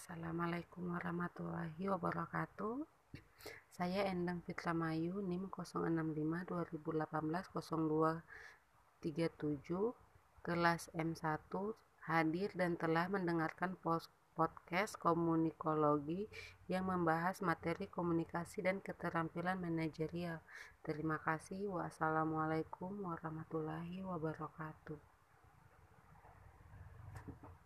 Assalamualaikum warahmatullahi wabarakatuh. Saya Endang Fitra Mayu, NIM 065 2018 0237, kelas M1, hadir dan telah mendengarkan podcast komunikologi yang membahas materi komunikasi dan keterampilan manajerial. Terima kasih. Wassalamualaikum warahmatullahi wabarakatuh.